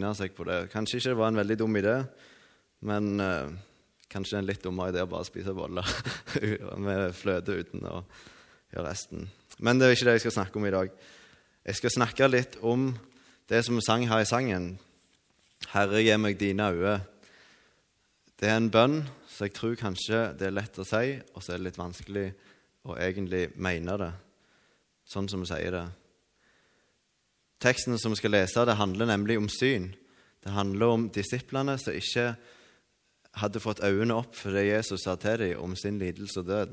bryne seg på det. Kanskje ikke det var en veldig dum idé, men eh, kanskje en litt dummere idé å bare spise boller med fløte uten å gjøre resten. Men det er ikke det jeg skal snakke om i dag. Jeg skal snakke litt om det som vi sang her i sangen. Herre, gi meg dine øyne. Det er en bønn, så jeg tror kanskje det er lett å si, og så er det litt vanskelig å egentlig mene det, sånn som vi sier det. Teksten som vi skal lese, det handler nemlig om syn. Det handler om disiplene som ikke hadde fått øynene opp for det Jesus sa til dem om sin lidelse og død.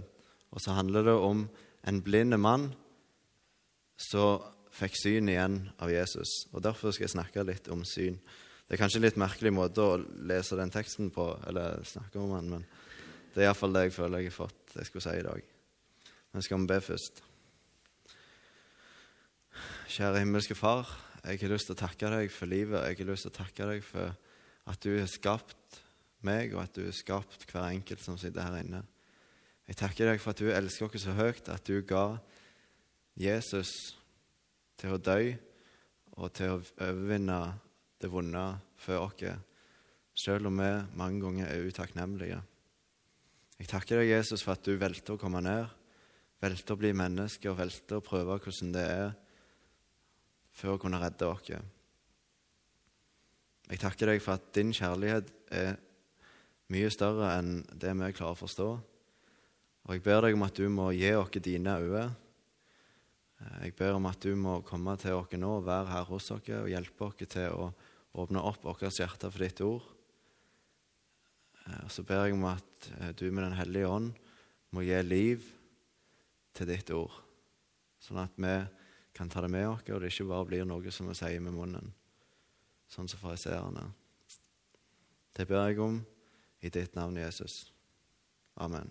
Og så handler det om en blind mann som fikk syn igjen av Jesus. Og Derfor skal jeg snakke litt om syn. Det er kanskje en litt merkelig måte å lese den teksten på, eller snakke om den, men det er iallfall det jeg føler jeg har fått jeg skulle si i dag. Men skal vi be først? Kjære himmelske Far, jeg har lyst til å takke deg for livet. Jeg har lyst til å takke deg for at du har skapt meg, og at du har skapt hver enkelt som sitter her inne. Jeg takker deg for at du elsker oss så høyt at du ga Jesus til å dø og til å overvinne det vonde for oss, selv om vi mange ganger er utakknemlige. Jeg takker deg, Jesus, for at du valgte å komme ned, valgte å bli menneske og valgte å prøve hvordan det er for å kunne redde oss. Jeg takker deg for at din kjærlighet er mye større enn det vi klarer å forstå. Og jeg ber deg om at du må gi oss dine øyne. Jeg ber om at du må komme til oss nå og være her hos oss og hjelpe oss til å åpne opp vårt hjerte for ditt ord. Og så ber jeg om at du med Den hellige ånd må gi liv til ditt ord, sånn at vi kan ta det med oss, og det ikke bare blir noe som vi sier med munnen, sånn som fariseerne. Det ber jeg om i ditt navn, Jesus. Amen.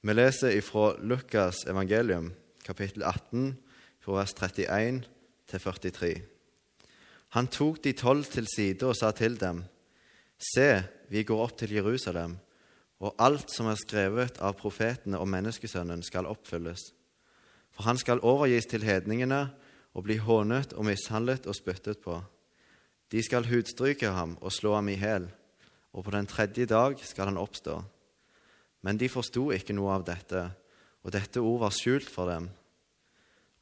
Vi leser ifra Lukas evangelium, kapittel 18, fra vers 31 til 43. Han tok de tolv til side og sa til dem, Se, vi går opp til Jerusalem, og alt som er skrevet av profetene om menneskesønnen, skal oppfylles. For han skal overgis til hedningene og bli hånet og mishandlet og spyttet på. De skal hudstryke ham og slå ham i hæl, og på den tredje dag skal han oppstå. Men de forsto ikke noe av dette, og dette ord var skjult for dem,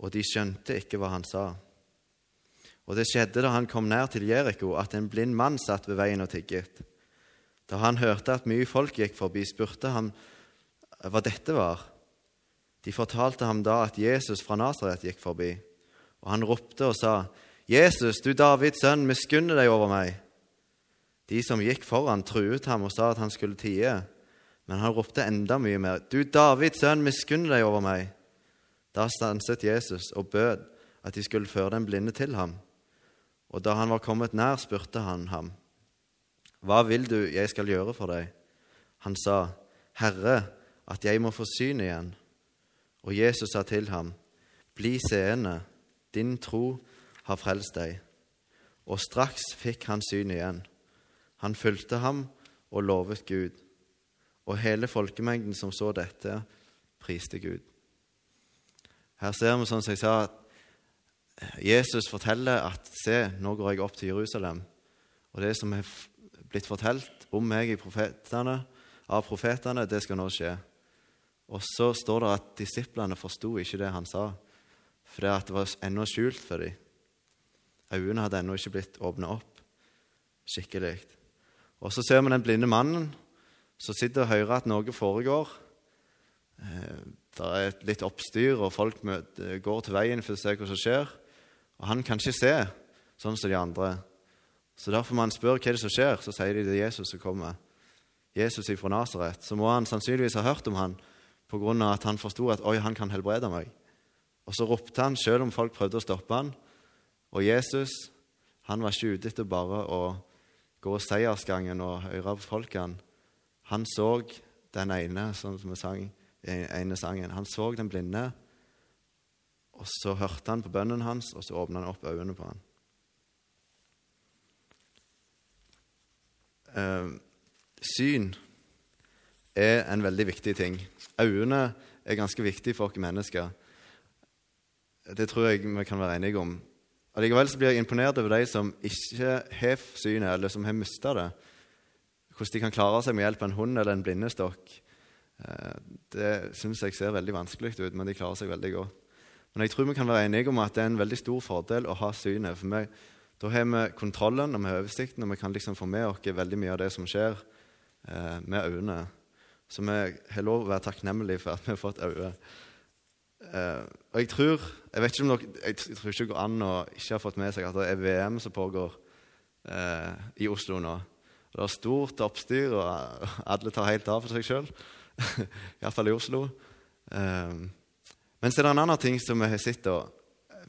og de skjønte ikke hva han sa. Og det skjedde da han kom nær til Jeriko, at en blind mann satt ved veien og tigget. Da han hørte at mye folk gikk forbi, spurte han hva dette var. De fortalte ham da at Jesus fra Nasaret gikk forbi, og han ropte og sa, 'Jesus, du Davids sønn, miskunne deg over meg.' De som gikk foran, truet ham og sa at han skulle tie, men han ropte enda mye mer, 'Du Davids sønn, miskunne deg over meg.' Da stanset Jesus og bød at de skulle føre den blinde til ham. Og da han var kommet nær, spurte han ham, 'Hva vil du jeg skal gjøre for deg?' Han sa, 'Herre, at jeg må få syn igjen.' Og Jesus sa til ham, Bli seende, din tro har frelst deg. Og straks fikk han syn igjen. Han fulgte ham og lovet Gud. Og hele folkemengden som så dette, priste Gud. Her ser vi, som jeg sa, at Jesus forteller at se, nå går jeg opp til Jerusalem. Og det som er blitt fortalt om meg profetene, av profetene, det skal nå skje. Og så står det at disiplene forsto ikke det han sa, fordi det var ennå skjult for dem. Øynene hadde ennå ikke blitt åpna opp skikkelig. Og så ser vi den blinde mannen som sitter og hører at noe foregår. Eh, det er litt oppstyr, og folk møter, går til veien for å se hva som skjer. Og han kan ikke se sånn som de andre. Så derfor må han spørre hva det er som skjer. Så sier de det er Jesus som kommer. Jesus fra Nasaret. Så må han sannsynligvis ha hørt om han pga. at han forsto at oi, han kan helbrede meg. Og så ropte han selv om folk prøvde å stoppe han. Og Jesus han var ikke ute etter bare å gå seiersgangen og høre på folkene. Han så den ene, sånn som vi sang ene sangen. Han så den blinde, og så hørte han på bønnen hans, og så åpna han opp øynene på han. Uh, syn er en veldig viktig ting. Øynene er ganske viktige for oss mennesker. Det tror jeg vi kan være enige om. allikevel så blir jeg imponert over de som ikke har synet, eller som har mista det. Hvordan de kan klare seg med hjelp av en hund eller en blindestokk. Eh, det syns jeg ser veldig vanskelig ut, men de klarer seg veldig godt. Men jeg tror vi kan være enige om at det er en veldig stor fordel å ha synet. For meg, da har vi kontrollen og vi har oversikten, og vi kan liksom få med oss veldig mye av det som skjer eh, med øynene. Så vi har lov å være takknemlige for at vi har fått øyne. Uh, og jeg tror jeg vet ikke om dere, jeg tror ikke det går an å ikke ha fått med seg at det er VM som pågår uh, i Oslo nå. Det er stort oppstyr, og alle tar helt av for seg sjøl. Iallfall i Oslo. Uh, men så er det en annen ting som vi har sett,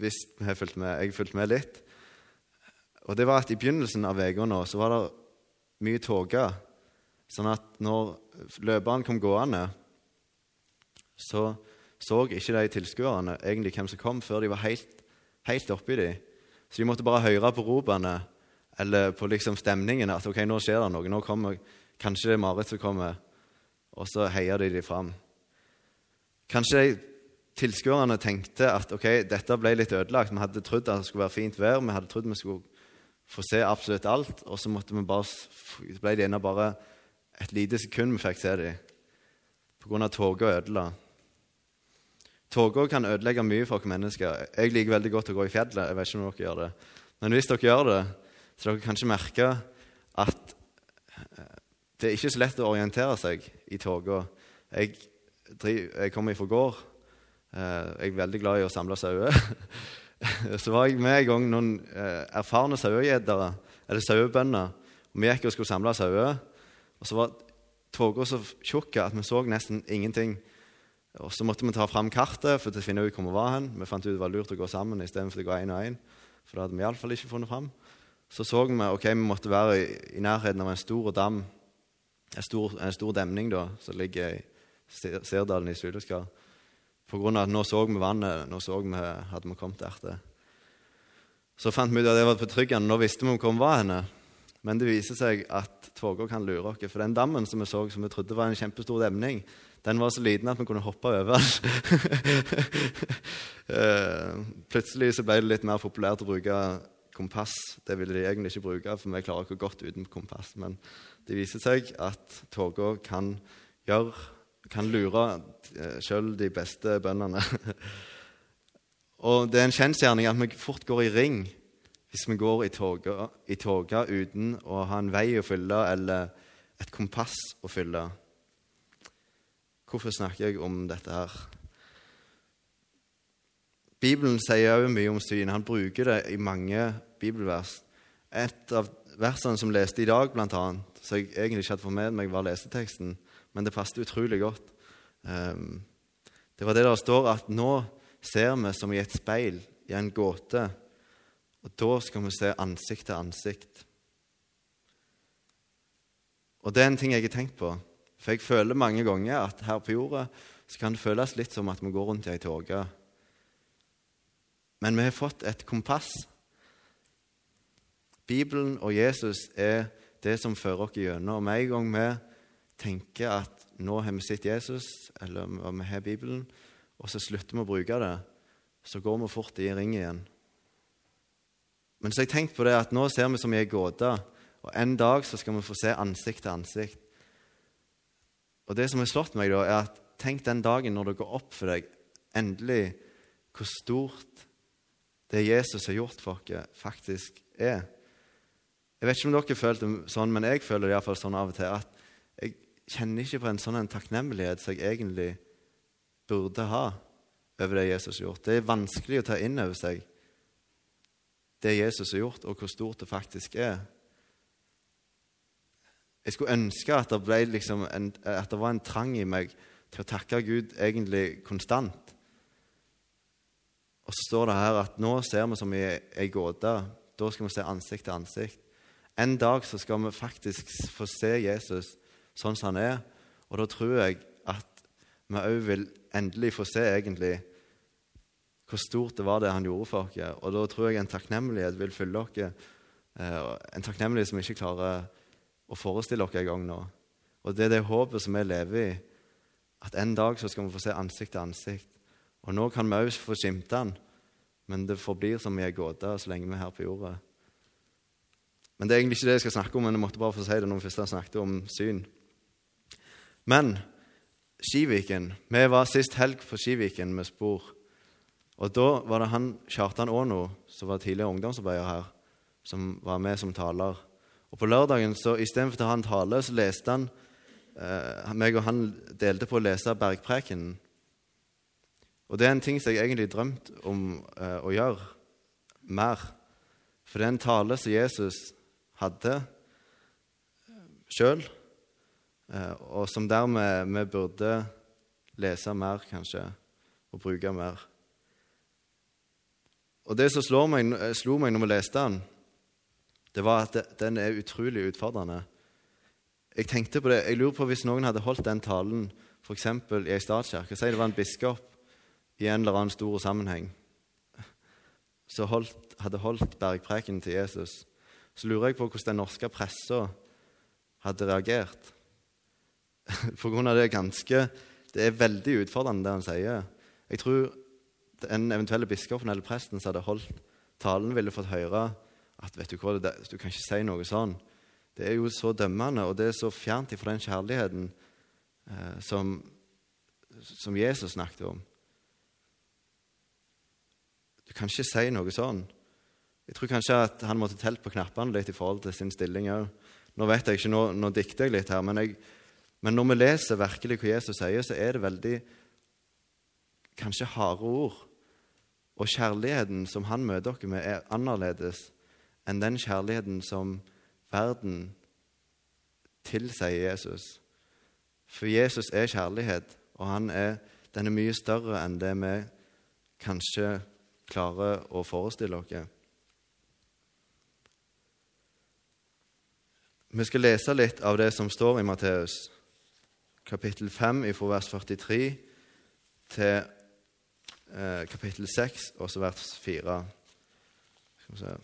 hvis vi har fulgt med. Jeg har fulgt med litt. Og det var at I begynnelsen av uka var det mye tåke. Sånn at når løperen kom gående, så så ikke de tilskuerne egentlig hvem som kom, før de var helt, helt oppi dem. Så de måtte bare høre på ropene eller på liksom stemningen at ok, nå skjer det noe. Nå kommer kanskje det er Marit som kommer, og så heier de dem fram. Kanskje de tilskuerne tenkte at ok, dette ble litt ødelagt. Vi hadde trodd at det skulle være fint vær, vi hadde trodd vi skulle få se absolutt alt, og så måtte vi bare, ble de ennå bare et lite sekund vi fikk se dem pga. tåka ødela. Tåka kan ødelegge mye for oss mennesker. Jeg liker veldig godt å gå i fjellet. jeg vet ikke om dere gjør det. Men hvis dere gjør det, så dere kanskje merke at eh, det er ikke så lett å orientere seg i toga. Jeg, jeg kommer fra gård. Eh, jeg er veldig glad i å samle sauer. Så var jeg med en gang noen eh, erfarne sauegjedere, eller sauebønder. Vi gikk og skulle samle sauer. Og så var tåka så tjukke at vi så nesten ingenting. Og Så måtte vi ta fram kartet for å finne ut hvor vi var hen. Vi fant ut det var lurt å gå sammen istedenfor å gå én og én. For det hadde vi iallfall ikke funnet fram. Så så vi ok, vi måtte være i, i nærheten av en stor dam, en stor, en stor demning da, som ligger i Sirdalen i Sydøskar. På grunn av at nå så vi vannet, nå så vi, hadde vi kommet der. Så fant vi ut at det var betryggende. Nå visste vi hvor vi var henne. Men det viser seg at toga kan lure oss. For den dammen som vi så, som vi trodde var en kjempestor demning, den var så liten at vi kunne hoppe over. Eh, plutselig så ble det litt mer populært å bruke kompass. Det ville de egentlig ikke bruke, for vi klarer ikke godt uten kompass. Men det viser seg at toga kan kan lure eh, sjøl de beste bøndene. Og det er en kjensgjerning at vi fort går i ring hvis vi går i toga, uten å ha en vei å fylle eller et kompass å fylle. Hvorfor snakker jeg om dette her? Bibelen sier også mye om syn. Han bruker det i mange bibelvers. Et av versene som leste i dag, blant annet, så jeg egentlig ikke hadde fått med meg, var leseteksten, men det passet utrolig godt. Um, det var det der står at nå ser vi som i et speil, i en gåte, og da skal vi se ansikt til ansikt. Og det er en ting jeg har tenkt på. For jeg føler mange ganger at her på jorda så kan det føles litt som at vi går rundt i ei tåke. Men vi har fått et kompass. Bibelen og Jesus er det som fører oss gjennom. Og med en gang vi tenker at nå har vi sett Jesus, eller vi har Bibelen, og så slutter vi å bruke det, så går vi fort i ring igjen. Men så har jeg tenkt på det at nå ser vi som i ei gåte, og en dag så skal vi få se ansikt til ansikt. Og det som har slått meg, da, er at tenk den dagen når det går opp for deg endelig hvor stort det Jesus har gjort for dere, faktisk er. Jeg vet ikke om dere følte det sånn, men jeg føler det iallfall sånn av og til. At jeg kjenner ikke på en sånn en takknemlighet som jeg egentlig burde ha over det Jesus har gjort. Det er vanskelig å ta inn over seg det Jesus har gjort, og hvor stort det faktisk er. Jeg skulle ønske at det, liksom en, at det var en trang i meg til å takke Gud egentlig konstant. Og så står det her at nå ser vi som i ei gåte. Da skal vi se ansikt til ansikt. En dag så skal vi faktisk få se Jesus sånn som han er. Og da tror jeg at vi òg vil endelig få se egentlig hvor stort det var det han gjorde for oss. Og da tror jeg en takknemlighet vil fylle oss. Eh, en takknemlighet som ikke klarer å forestille oss engang nå. Og det er det håpet som vi lever i, at en dag så skal vi få se ansikt til ansikt. Og nå kan vi òg få skimte han men det forblir som i ei gåte så lenge vi er her på jorda. Men det er egentlig ikke det jeg skal snakke om, men jeg måtte bare få si det når vi først snakket om syn. Men Skiviken Vi var sist helg på Skiviken med spor. Og da var det han Kjartan Aano, som var tidligere ungdomsarbeider her, som var med som taler. Og på lørdagen, så istedenfor å ha en tale, så leste han eh, meg og han delte på å lese Bergprekenen. Og det er en ting som jeg egentlig drømte om eh, å gjøre mer. For det er en tale som Jesus hadde sjøl, eh, og som dermed vi burde lese mer, kanskje, og bruke mer. Og det som meg, slo meg når vi leste den, det var at den er utrolig utfordrende. Jeg tenkte på det, jeg lurer på hvis noen hadde holdt den talen f.eks. i ei statskirke Si det var en biskop i en eller annen stor sammenheng som hadde holdt bergpreken til Jesus, så lurer jeg på hvordan den norske pressa hadde reagert. På grunn av det ganske Det er veldig utfordrende, det han sier. Jeg tror den eventuelle biskopen eller presten som hadde holdt talen, ville fått høre at vet du hva, du kan ikke si noe sånn. Det er jo så dømmende, og det er så fjernt ifra den kjærligheten eh, som, som Jesus snakket om. Du kan ikke si noe sånn. Jeg tror kanskje at han måtte telt på knappene litt i forhold til sin stilling òg. Nå vet jeg ikke, nå, nå dikter jeg litt her, men, jeg, men, når vi leser virkelig hva Jesus sier, så er det veldig kanskje harde ord. Og kjærligheten som han møter dere med, er annerledes enn den kjærligheten som verden tilsier Jesus. For Jesus er kjærlighet, og han er, den er mye større enn det vi kanskje klarer å forestille oss. Vi skal lese litt av det som står i Matteus kapittel 5 fra vers 43 til eh, kapittel 6 og så vers 4. Skal vi se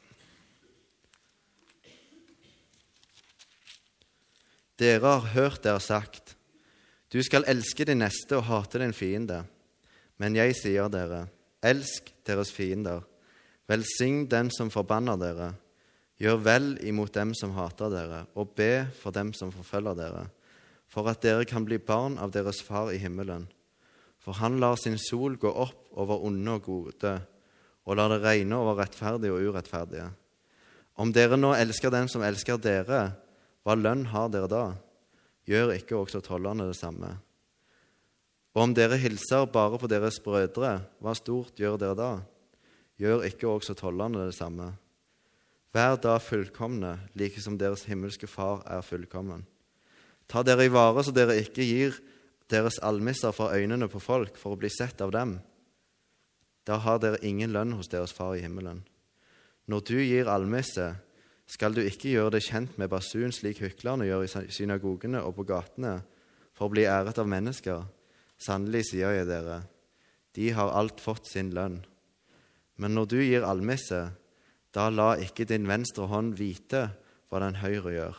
Dere har hørt dere sagt, du skal elske din neste og hate din fiende. Men jeg sier dere, Elsk deres fiender. Velsign den som forbanner dere. Gjør vel imot dem som hater dere, og be for dem som forfølger dere, for at dere kan bli barn av deres Far i himmelen. For han lar sin sol gå opp over onde og gode, og lar det regne over rettferdige og urettferdige. Om dere nå elsker den som elsker dere, hva lønn har dere da? Gjør ikke også tollerne det samme? Og om dere hilser bare på deres brødre, hva stort gjør dere da? Gjør ikke også tollerne det samme? Vær da fullkomne, like som deres himmelske Far er fullkommen. Ta dere i vare så dere ikke gir deres almisser for øynene på folk for å bli sett av dem. Da har dere ingen lønn hos deres Far i himmelen. Når du gir almisse, skal du ikke gjøre det kjent med basun slik hyklerne gjør i synagogene og på gatene, for å bli æret av mennesker. Sannelig sier jeg dere, de har alt fått sin lønn. Men når du gir almisse, da la ikke din venstre hånd vite hva den høyre gjør,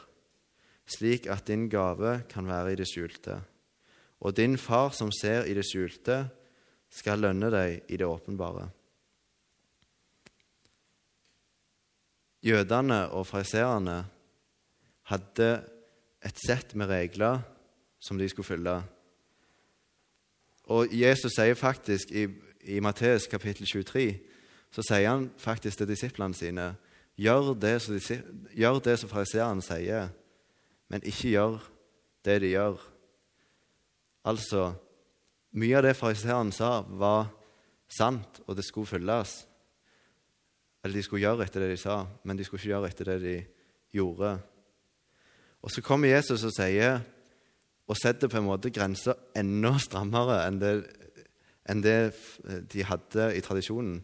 slik at din gave kan være i det skjulte. Og din far som ser i det skjulte, skal lønne deg i det åpenbare. Jødene og fariseerne hadde et sett med regler som de skulle følge. Og Jesus sier faktisk i, i Matteus kapittel 23 så sier han faktisk til disiplene sine gjør det som, gjør som fariseerne sier, men ikke gjør det de gjør. Altså, mye av det fariseeren sa, var sant, og det skulle følges. Eller de skulle gjøre etter det de sa, men de skulle ikke gjøre etter det de gjorde. Og så kommer Jesus og sier og setter på en måte grenser enda strammere enn det, enn det de hadde i tradisjonen.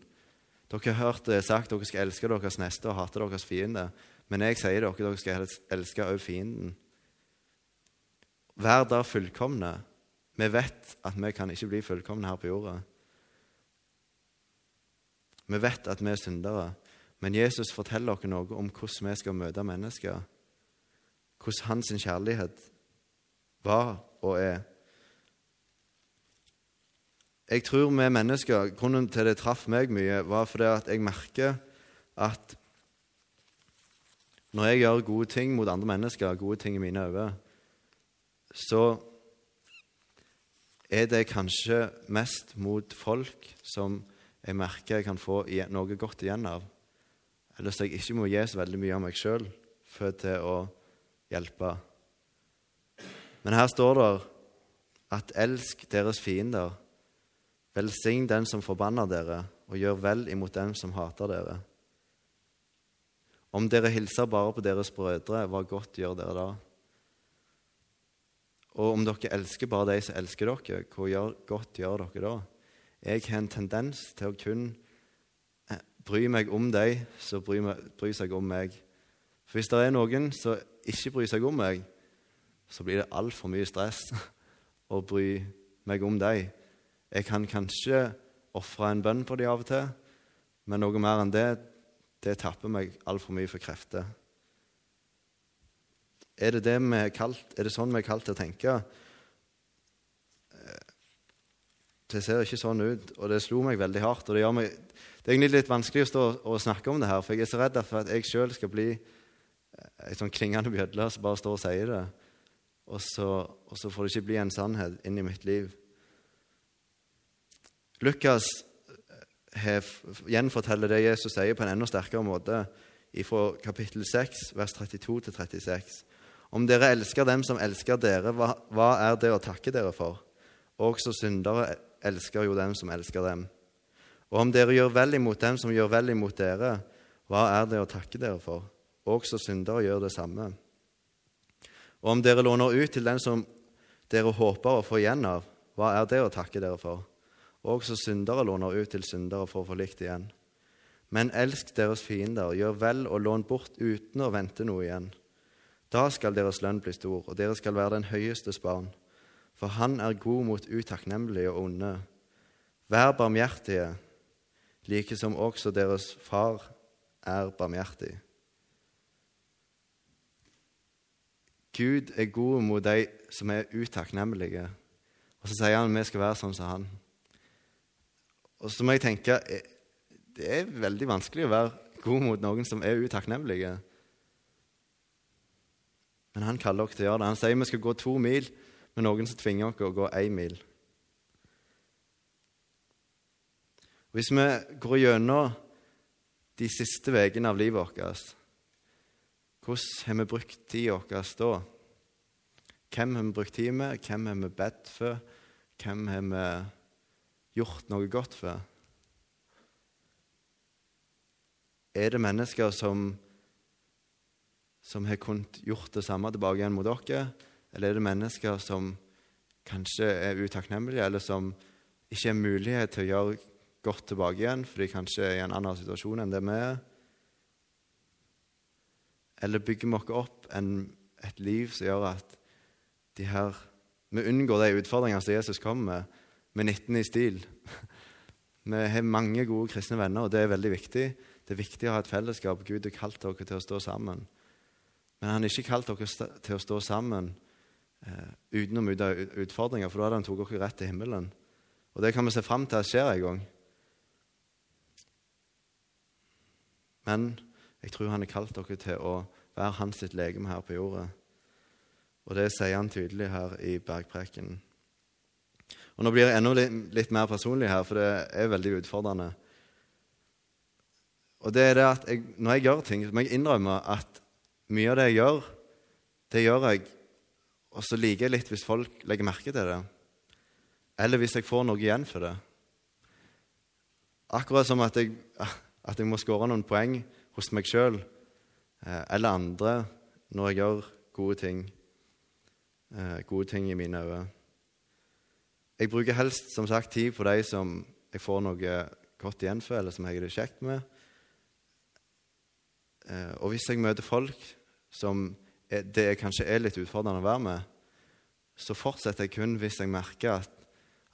Dere har hørt det sagt dere skal elske deres neste og hate deres fiende. Men jeg sier dere dere skal elske også fienden. Vær der fullkomne. Vi vet at vi kan ikke bli fullkomne her på jorda. Vi vet at vi er syndere, men Jesus forteller oss noe om hvordan vi skal møte mennesker. Hvordan hans kjærlighet var og er. jeg tror vi mennesker Grunnen til det traff meg mye, var fordi at jeg merker at når jeg gjør gode ting mot andre mennesker, gode ting i mine øyne, så er det kanskje mest mot folk som jeg merker jeg kan få noe godt igjen av. Eller så jeg ikke må gi så veldig mye av meg sjøl for til å hjelpe. Men her står det at elsk deres fiender. Velsign den som forbanner dere, og gjør vel imot den som hater dere. Om dere hilser bare på deres brødre, hva godt gjør dere da? Og om dere elsker bare de som elsker dere, hvor gjør, godt gjør dere da? Jeg har en tendens til å kun eh, bry meg om de som bryr, bryr seg om meg. For hvis det er noen som ikke bryr seg om meg, så blir det altfor mye stress å bry meg om de. Jeg kan kanskje ofre en bønn på dem av og til, men noe mer enn det, det tapper meg altfor mye for krefter. Er det, det vi er, kalt, er det sånn vi er kalt til å tenke? Eh, det ser ikke sånn ut, og det slo meg veldig hardt. og Det, meg, det er egentlig litt vanskelig å stå og snakke om det her, for jeg er så redd for at jeg sjøl skal bli ei sånn klingende bjødle som bare står og sier det, og så, og så får det ikke bli en sannhet inn i mitt liv. Lukas eh, gjenforteller det Jesus sier, på en enda sterkere måte fra kapittel 6, vers 32 til 36. Om dere elsker dem som elsker dere, hva, hva er det å takke dere for? Også syndere elsker jo dem som elsker dem. Og om dere gjør vel imot dem som gjør vel imot dere, hva er det å takke dere for? Også syndere gjør det samme. Og om dere låner ut til den som dere håper å få igjen av, hva er det å takke dere for? Også syndere låner ut til syndere for å få likt igjen. Men elsk deres fiender, gjør vel og lån bort uten å vente noe igjen. Da skal deres lønn bli stor, og dere skal være den høyestes barn. For han er god mot utakknemlige og onde. Vær barmhjertige, like som også deres far er barmhjertig. Gud er god mot de som er utakknemlige. Og så sier han vi skal være sånn som han. Og så må jeg tenke eh, det er veldig vanskelig å være god mot noen som er utakknemlige. Men han kaller oss til å gjøre det. Han sier vi skal gå to mil med noen som tvinger oss å gå én mil. Hvis vi går gjennom de siste ukene av livet vårt, hvordan har vi brukt tida vår da? Hvem har vi brukt tid med? Hvem har vi bedt for? Hvem har vi gjort noe godt for? Er det mennesker som som har kunnet gjort det samme tilbake igjen mot dere? Eller er det mennesker som kanskje er utakknemlige, eller som ikke har mulighet til å gjøre godt tilbake igjen fordi de kanskje er i en annen situasjon enn det vi er? Eller bygger vi oss opp en, et liv som gjør at de her, vi unngår de utfordringene som Jesus kommer med, med 19 i stil? Vi har mange gode kristne venner, og det er veldig viktig. Det er viktig å ha et fellesskap. Gud har kalt dere til å stå sammen. Men han har ikke kalt dere til å stå sammen eh, uten å møte utfordringer, for da hadde han tatt dere rett til himmelen. Og det kan vi se fram til at skjer en gang. Men jeg tror han har kalt dere til å være hans sitt legeme her på jorda. Og det sier han tydelig her i bergprekenen. Og Nå blir jeg enda litt, mer personlig her, for det er veldig utfordrende. Og det er det at jeg, Når jeg gjør ting, må jeg innrømme at mye av det jeg gjør, det gjør jeg, og så liker jeg litt hvis folk legger merke til det. Eller hvis jeg får noe igjen for det. Akkurat som at jeg, at jeg må skåre noen poeng hos meg sjøl eh, eller andre når jeg gjør gode ting. Eh, gode ting i mine øyne. Jeg bruker helst som sagt tid på de som jeg får noe godt igjen for, eller som jeg har det kjekt med. Eh, og hvis jeg møter folk som det kanskje er litt utfordrende å være med, så fortsetter jeg kun hvis jeg merker at,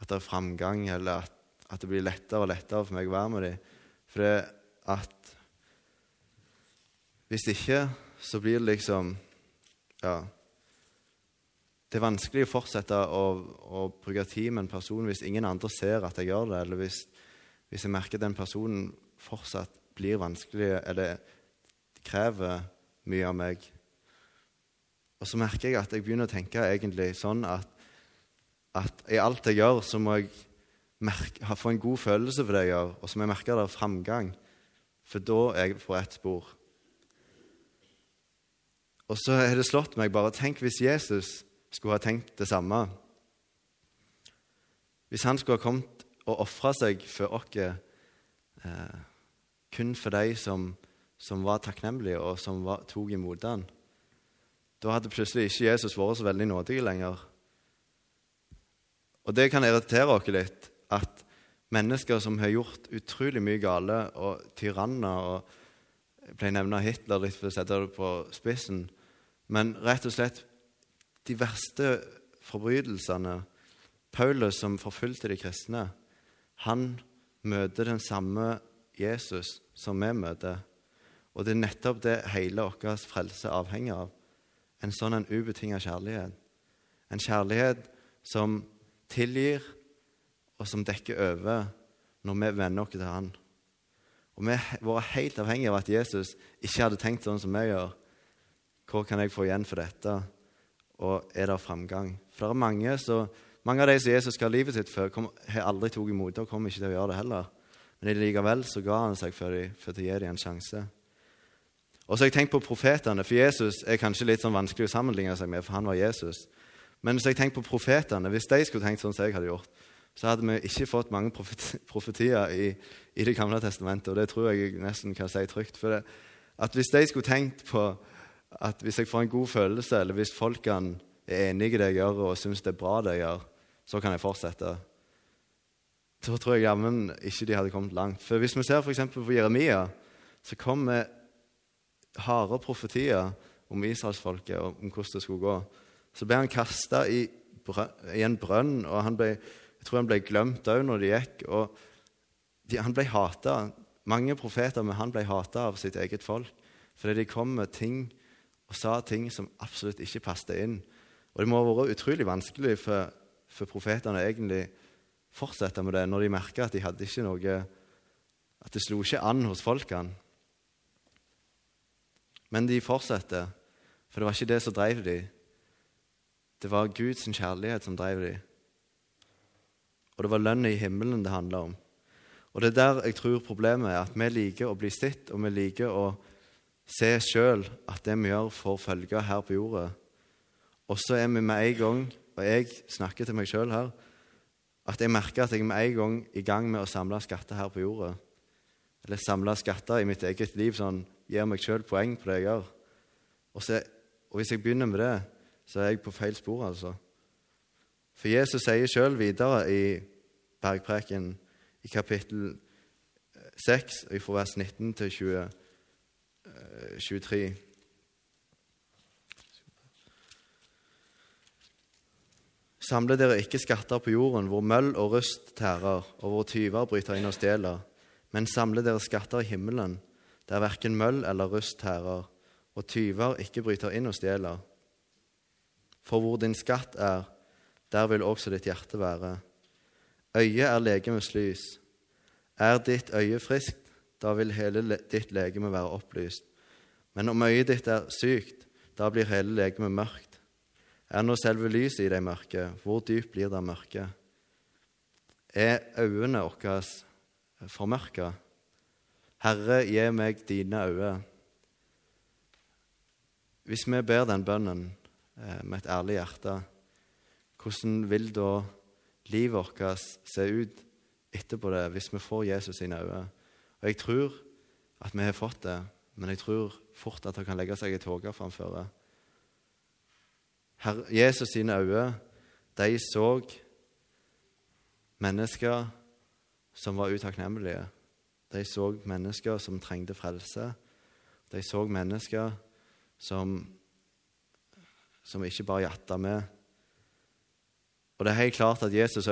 at det er framgang, eller at, at, det blir lettere og lettere for meg å være med dem. For det at Hvis ikke, så blir det liksom Ja. det er vanskelig å fortsette å, å, bruke tid med en person hvis ingen andre ser at jeg gjør det, eller hvis, hvis jeg merker at den personen fortsatt blir vanskelig, eller krever mye av meg. Og så merker jeg at jeg begynner å tenke egentlig sånn at, at i alt jeg gjør, så må jeg merke, få en god følelse for det jeg gjør, og så må jeg merke det er framgang. For da er jeg på ett spor. Og så har det slått meg bare Tenk hvis Jesus skulle ha tenkt det samme. Hvis han skulle ha kommet og ofra seg for oss eh, kun for de som, som var takknemlige, og som var, tok imot han, da hadde plutselig ikke Jesus vært så veldig nådig lenger. Og det kan irritere oss litt, at mennesker som har gjort utrolig mye gale, og tyranner og Jeg pleier å nevne Hitler litt for å sette det på spissen. Men rett og slett de verste forbrytelsene Paulus, som forfulgte de kristne, han møter den samme Jesus som vi møter. Og det er nettopp det hele vår frelse avhenger av. En sånn en ubetinget kjærlighet. En kjærlighet som tilgir, og som dekker over når vi venner oss til Han. Og vi var helt avhengige av at Jesus ikke hadde tenkt sånn som vi gjør. Hva kan jeg få igjen for dette? Og er det framgang? For det er mange, så, mange av de som Jesus ga livet sitt for, kom, har aldri tatt imot det og kommer ikke til å gjøre det heller. Men likevel så ga han seg for, de, for å gi dem en sjanse. Og så har jeg tenkt på profetene, for Jesus er kanskje litt sånn vanskelig å sammenligne seg med, for han var Jesus. Men så har jeg tenkt på profetene. Hvis de skulle tenkt sånn som jeg hadde gjort, så hadde vi ikke fått mange profetier i, i Det gamle testamentet. Og det tror jeg nesten kan si trygt. For det, at hvis de skulle tenkt på at hvis jeg får en god følelse, eller hvis folkene er enige i det jeg gjør og syns det er bra det jeg gjør, så kan jeg fortsette. Da tror jeg jammen ikke de hadde kommet langt. For Hvis vi ser f.eks. på Jeremia, så kommer harde profetier om israelsfolket og om hvordan det skulle gå. Så ble han kasta i, i, en brønn, og ble jeg tror han ble glemt òg når de gikk. og de, Han ble hata. Mange profeter men han ble hata av sitt eget folk fordi de kom med ting og sa ting som absolutt ikke passet inn. Og det må ha vært utrolig vanskelig for, for profetene egentlig fortsette med det når de merka at de hadde ikke noe At det slo ikke an hos folkene. Men de fortsatte, for det var ikke det som drev dem. Det var Guds kjærlighet som drev dem. Og det var lønnet i himmelen det handla om. Og det er der jeg tror problemet er, at vi liker å bli sett, og vi liker å se sjøl at det vi gjør, får følger her på jorda. Og så er vi med en gang, og jeg snakker til meg sjøl her, at jeg merker at jeg med en gang i gang med å samle skatter her på jorda. Eller samle skatter i mitt eget liv, sånn gir meg sjøl poeng på det jeg gjør. Og, så, og hvis jeg begynner med det, så er jeg på feil spor, altså. For Jesus sier sjøl videre i Bergpreken i kapittel 6, fra vers 19 til 20, 23 eh, Samle dere ikke skatter på jorden, hvor møll og rust tærer, og hvor tyver bryter inn og stjeler, men samle dere skatter i himmelen, der verken møll eller rust tærer, og tyver ikke bryter inn og stjeler. For hvor din skatt er, der vil også ditt hjerte være. Øyet er legemets lys. Er ditt øye friskt, da vil hele ditt legeme være opplyst. Men om øyet ditt er sykt, da blir hele legemet mørkt. Er nå selve lyset i deg mørke, hvor dypt blir det mørke? Er øynene våre formørka? Herre, gi meg dine øyne. Hvis vi ber den bønnen eh, med et ærlig hjerte, hvordan vil da livet vårt se ut etterpå det, hvis vi får Jesus sine øyne? Og Jeg tror at vi har fått det, men jeg tror fort at det kan legge seg i tåke framfor. Jesus sine øyne, de så mennesker som var utakknemlige. De så mennesker som trengte frelse. De så mennesker som, som ikke bare jatta med, og det er helt klart at Jesus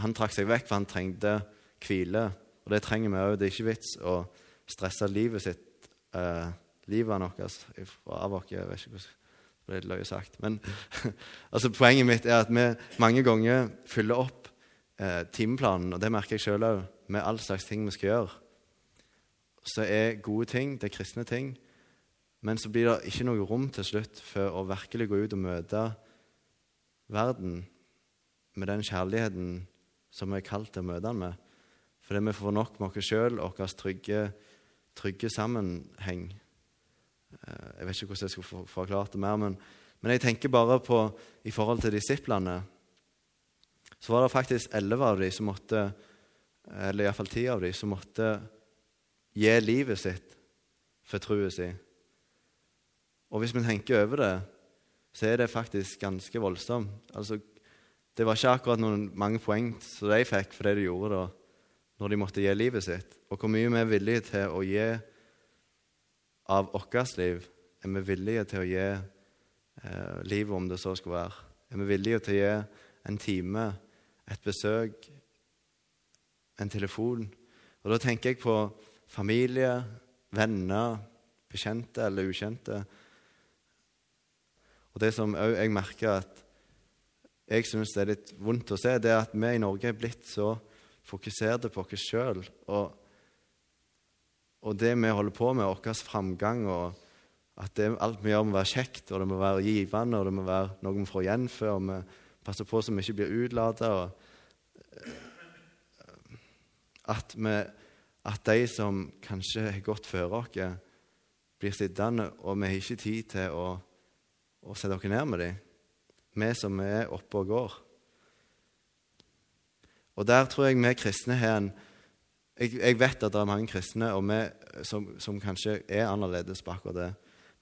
han trakk seg vekk, for han trengte hvile. Og det trenger vi òg. Det er ikke vits å stresse livet sitt, eh, livet vårt av oss. Jeg vet ikke hvordan Det ble løye sagt. Men altså, poenget mitt er at vi mange ganger fyller opp eh, timeplanen, og det merker jeg sjøl òg, med all slags ting vi skal gjøre. Så er gode ting, det er kristne ting, men så blir det ikke noe rom til slutt for å virkelig gå ut og møte verden med den kjærligheten som vi er kalt til å møte den med. Fordi vi får nok med oss sjøl og vår trygge, trygge, sammenheng. Eh, jeg vet ikke hvordan jeg skal forklare det mer, men, men, jeg tenker bare på i forhold til disiplene. Så var det faktisk elleve av dem som måtte, eller iallfall ti av dem, som måtte gi livet sitt for troen sin. Og hvis vi tenker over det, så er det faktisk ganske voldsomt. Altså, det var ikke akkurat noen mange poeng som de fikk for det de gjorde da, når de måtte gi livet sitt. Og hvor mye vi er villige til å gi av vårt liv, er vi villige til å gi eh, livet om det så skulle være. Er vi villige til å gi en time, et besøk, en telefon? Og Da tenker jeg på familie, venner, bekjente eller ukjente og det som òg jeg merker at jeg syns er litt vondt å se, det er at vi i Norge er blitt så fokuserte på oss sjøl. Og, og, det vi holder på med, vår framgang, og at det, alt vi gjør, må være kjekt, og det må være givende, og det må være noe vi får igjen og vi passer på så vi ikke blir utlada. At, at de som kanskje har gått før oss, blir sittende, og vi har ikke tid til å å sette dere ned med dem, vi som er oppe og går. Og der tror jeg vi kristne har en jeg, jeg, vet at det er mange kristne og vi, som, som, kanskje er annerledes på akkurat det.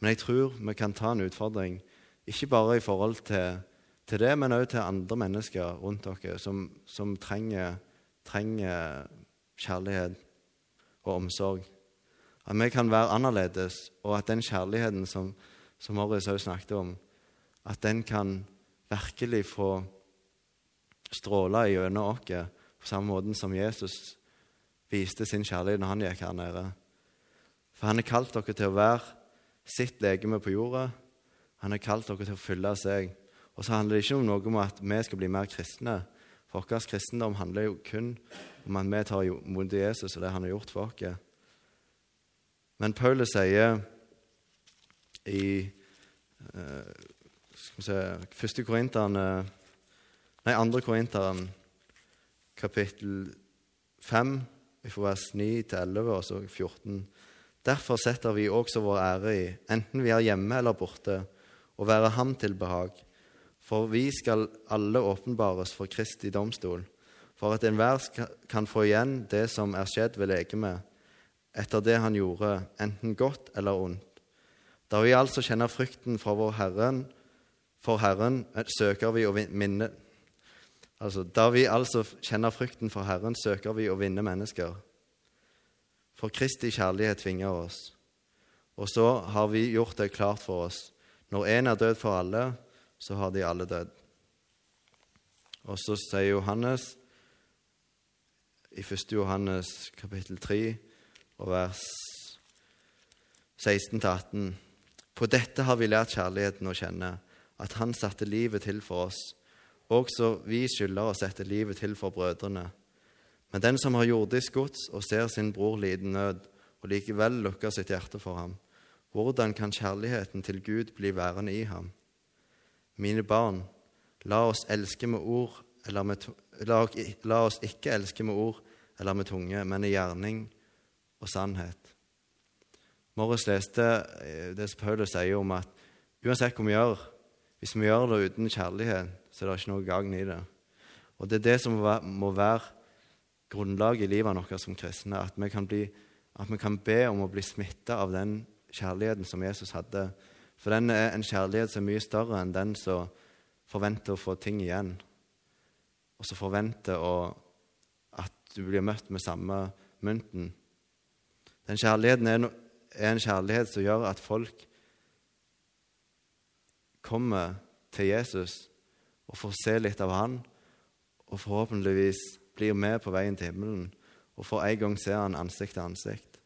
Men jeg tror vi kan ta en utfordring, ikke bare i forhold til, til det, men også til andre mennesker rundt dere som, som trenger, trenger, kjærlighet og omsorg. At vi kan være annerledes, og at den kjærligheten som, som Morris også snakket om, at den kan virkelig få stråle gjennom oss på samme måte som Jesus viste sin kjærlighet når han gikk her nede. For han har kalt dere til å være sitt legeme på jorda. Han har kalt dere til å fylle seg. Og så handler det ikke om noe om at vi skal bli mer kristne. For vår kristendom handler jo kun om at vi tar imot Jesus og det han har gjort for oss. Men Paulus sier i uh, skal vi se, første korinterne Nei, andre Korinteren, kapittel 5, fra vers 9 til 11 og så 14. Derfor setter vi også vår ære i, enten vi er hjemme eller borte, å være ham til behag. For vi skal alle åpenbares for Kristi domstol, for at enhver kan få igjen det som er skjedd ved legemet, etter det han gjorde, enten godt eller ondt. Da vi altså kjenner frykten for vår Herren, for Herren eh, søker vi å minne Altså, da vi altså kjenner frykten for Herren, søker vi å vinne mennesker. For Kristi kjærlighet tvinger oss. Og så har vi gjort det klart for oss. Når én er død for alle, så har de alle dødd. Og så sier Johannes i 1. Johannes kapittel 3 og vers 16-18 på dette har vi lært kjærligheten å kjenne, at Han satte livet til for oss. Også vi skylder å sette livet til for brødrene. Men den som har jordisk gods og ser sin bror lide nød, og likevel lukker sitt hjerte for ham, hvordan kan kjærligheten til Gud bli værende i ham? Mine barn, la oss elske med ord eller med la, la oss ikke elske med ord eller med tunge, men i gjerning og sannhet. Morris leste eh, det som Paulus sier om at uansett hva vi gjør, hvis vi gjør det uten kjærlighet, så er det ikke noe gagn i det. Og Det er det som må være grunnlaget i livet vårt som kristne. At vi, kan bli, at vi kan be om å bli smitta av den kjærligheten som Jesus hadde. For den er en kjærlighet som er mye større enn den som forventer å få ting igjen. Og så forventer å, at du blir møtt med samme mynten. Den kjærligheten er, no, er en kjærlighet som gjør at folk kommer til Jesus og får se litt av han, og forhåpentligvis blir med på veien til himmelen og for en gang se han ansikt til ansikt.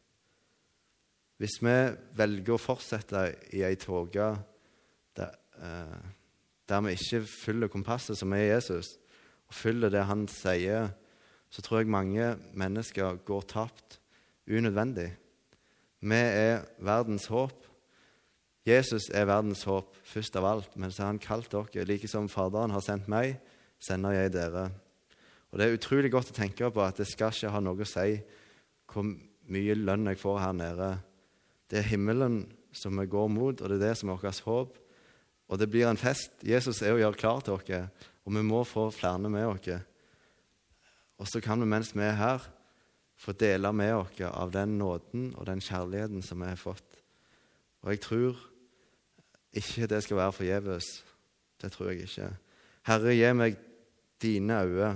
Hvis vi velger å fortsette i ei tåke der, eh, der vi ikke følger kompasset som er Jesus, og følger det han sier, så tror jeg mange mennesker går tapt unødvendig. Vi er verdens håp. Jesus er verdens håp først av alt, men så har han kalt dere, like som Faderen har sendt meg, sender jeg dere. Og Det er utrolig godt å tenke på at det skal ikke ha noe å si hvor mye lønn jeg får her nede. Det er himmelen som vi går mot, og det er det som er vårt håp. Og det blir en fest. Jesus er å gjøre klar til oss, og vi må få flere med oss. Og så kan vi mens vi er her, få dele med oss av den nåden og den kjærligheten som vi har fått. Og jeg tror ikke det skal være forgjeves. Det tror jeg ikke. Herre, gi meg dine øyne.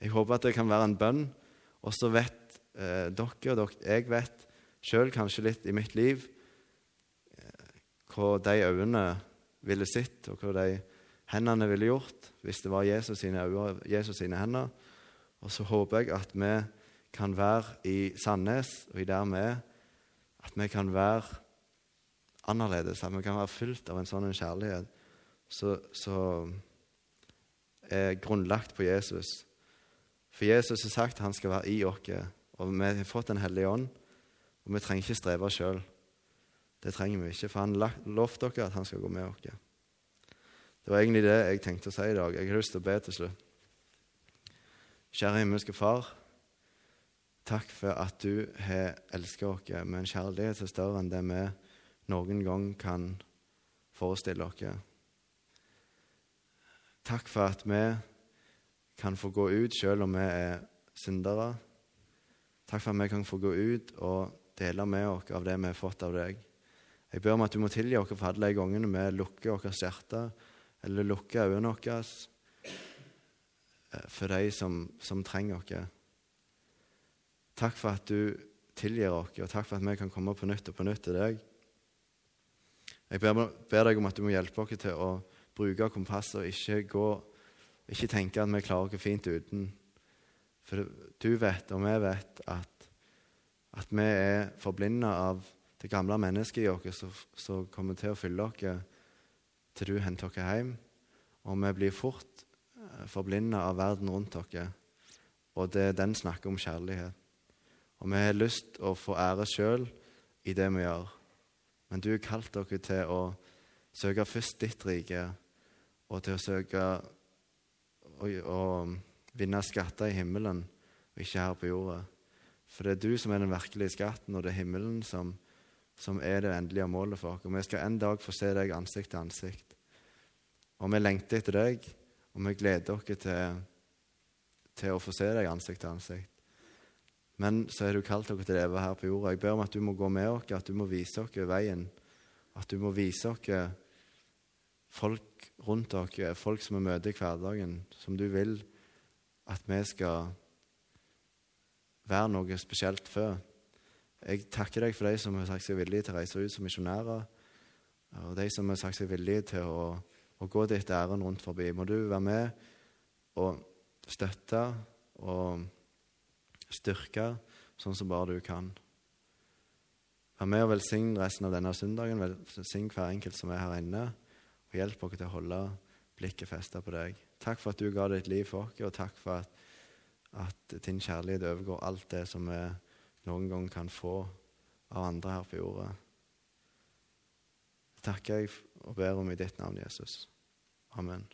Jeg håper at det kan være en bønn. Og så vet eh, dere, og jeg vet sjøl kanskje litt i mitt liv eh, hva de øynene ville sett, og hva de hendene ville gjort hvis det var Jesus sine Jesus sine hender. Og så håper jeg at vi kan være i Sandnes, og i der vi er, at vi kan være annerledes, at vi kan være fylt av en sånn kjærlighet som er grunnlagt på Jesus. For Jesus har sagt at han skal være i oss, og vi har fått Den hellige ånd. Og vi trenger ikke streve sjøl. Det trenger vi ikke, for han lovte dere at han skal gå med oss. Det var egentlig det jeg tenkte å si i dag. Jeg har lyst til å be til slutt. Kjære himmelske Far. Takk for at du har elsket oss med en kjærlighet som er større enn det vi noen gang kan forestille oss. Takk for at vi kan få gå ut selv om vi er syndere. Takk for at vi kan få gå ut og dele med oss av det vi har fått av deg. Jeg ber om at du må tilgi oss for alle de gangene vi lukker vårt hjerte eller lukke øynene våre eh, for de som, som trenger oss. Takk for at du tilgir oss, og takk for at vi kan komme på nytt og på nytt til deg. Jeg ber, ber deg om at du må hjelpe oss til å bruke kompasset og ikke, gå, ikke tenke at vi klarer oss fint uten. For du vet, og vi vet, at, at vi er forblinda av det gamle mennesket i oss som kommer til å fylle oss til du henter oss hjem. Og vi blir fort eh, forblinda av verden rundt oss, og det er den snakker om kjærlighet. Og vi har lyst til å få ære sjøl i det vi gjør. Men du har kalt dere til å søke først ditt rike, og til å søke å, å vinne skatter i himmelen, og ikke her på jorda. For det er du som er den virkelige skatten, og det er himmelen som, som er det endelige målet for oss. Vi skal en dag få se deg ansikt til ansikt. Og vi lengter etter deg, og vi gleder oss til, til å få se deg ansikt til ansikt. Men så har du kalt dere til å leve her på jorda. Jeg ber om at du må gå med oss, at du må vise oss veien. At du må vise oss folk rundt oss, folk som vi møter i hverdagen, som du vil at vi skal være noe spesielt før. Jeg takker deg for de som har sagt seg villige til å reise ut som misjonærer, og de som har sagt seg villige til å, å gå ditt ærend rundt forbi. Må du være med og støtte og styrke sånn som bare du kan. Vær med og velsign resten av denne søndagen. Velsign hver enkelt som er her inne. Og hjelp oss til å holde blikket festa på deg. Takk for at du ga ditt liv for oss, og takk for at, at din kjærlighet overgår alt det som vi noen gang kan få av andre her på jorda. Det takker jeg og ber om i ditt navn, Jesus. Amen.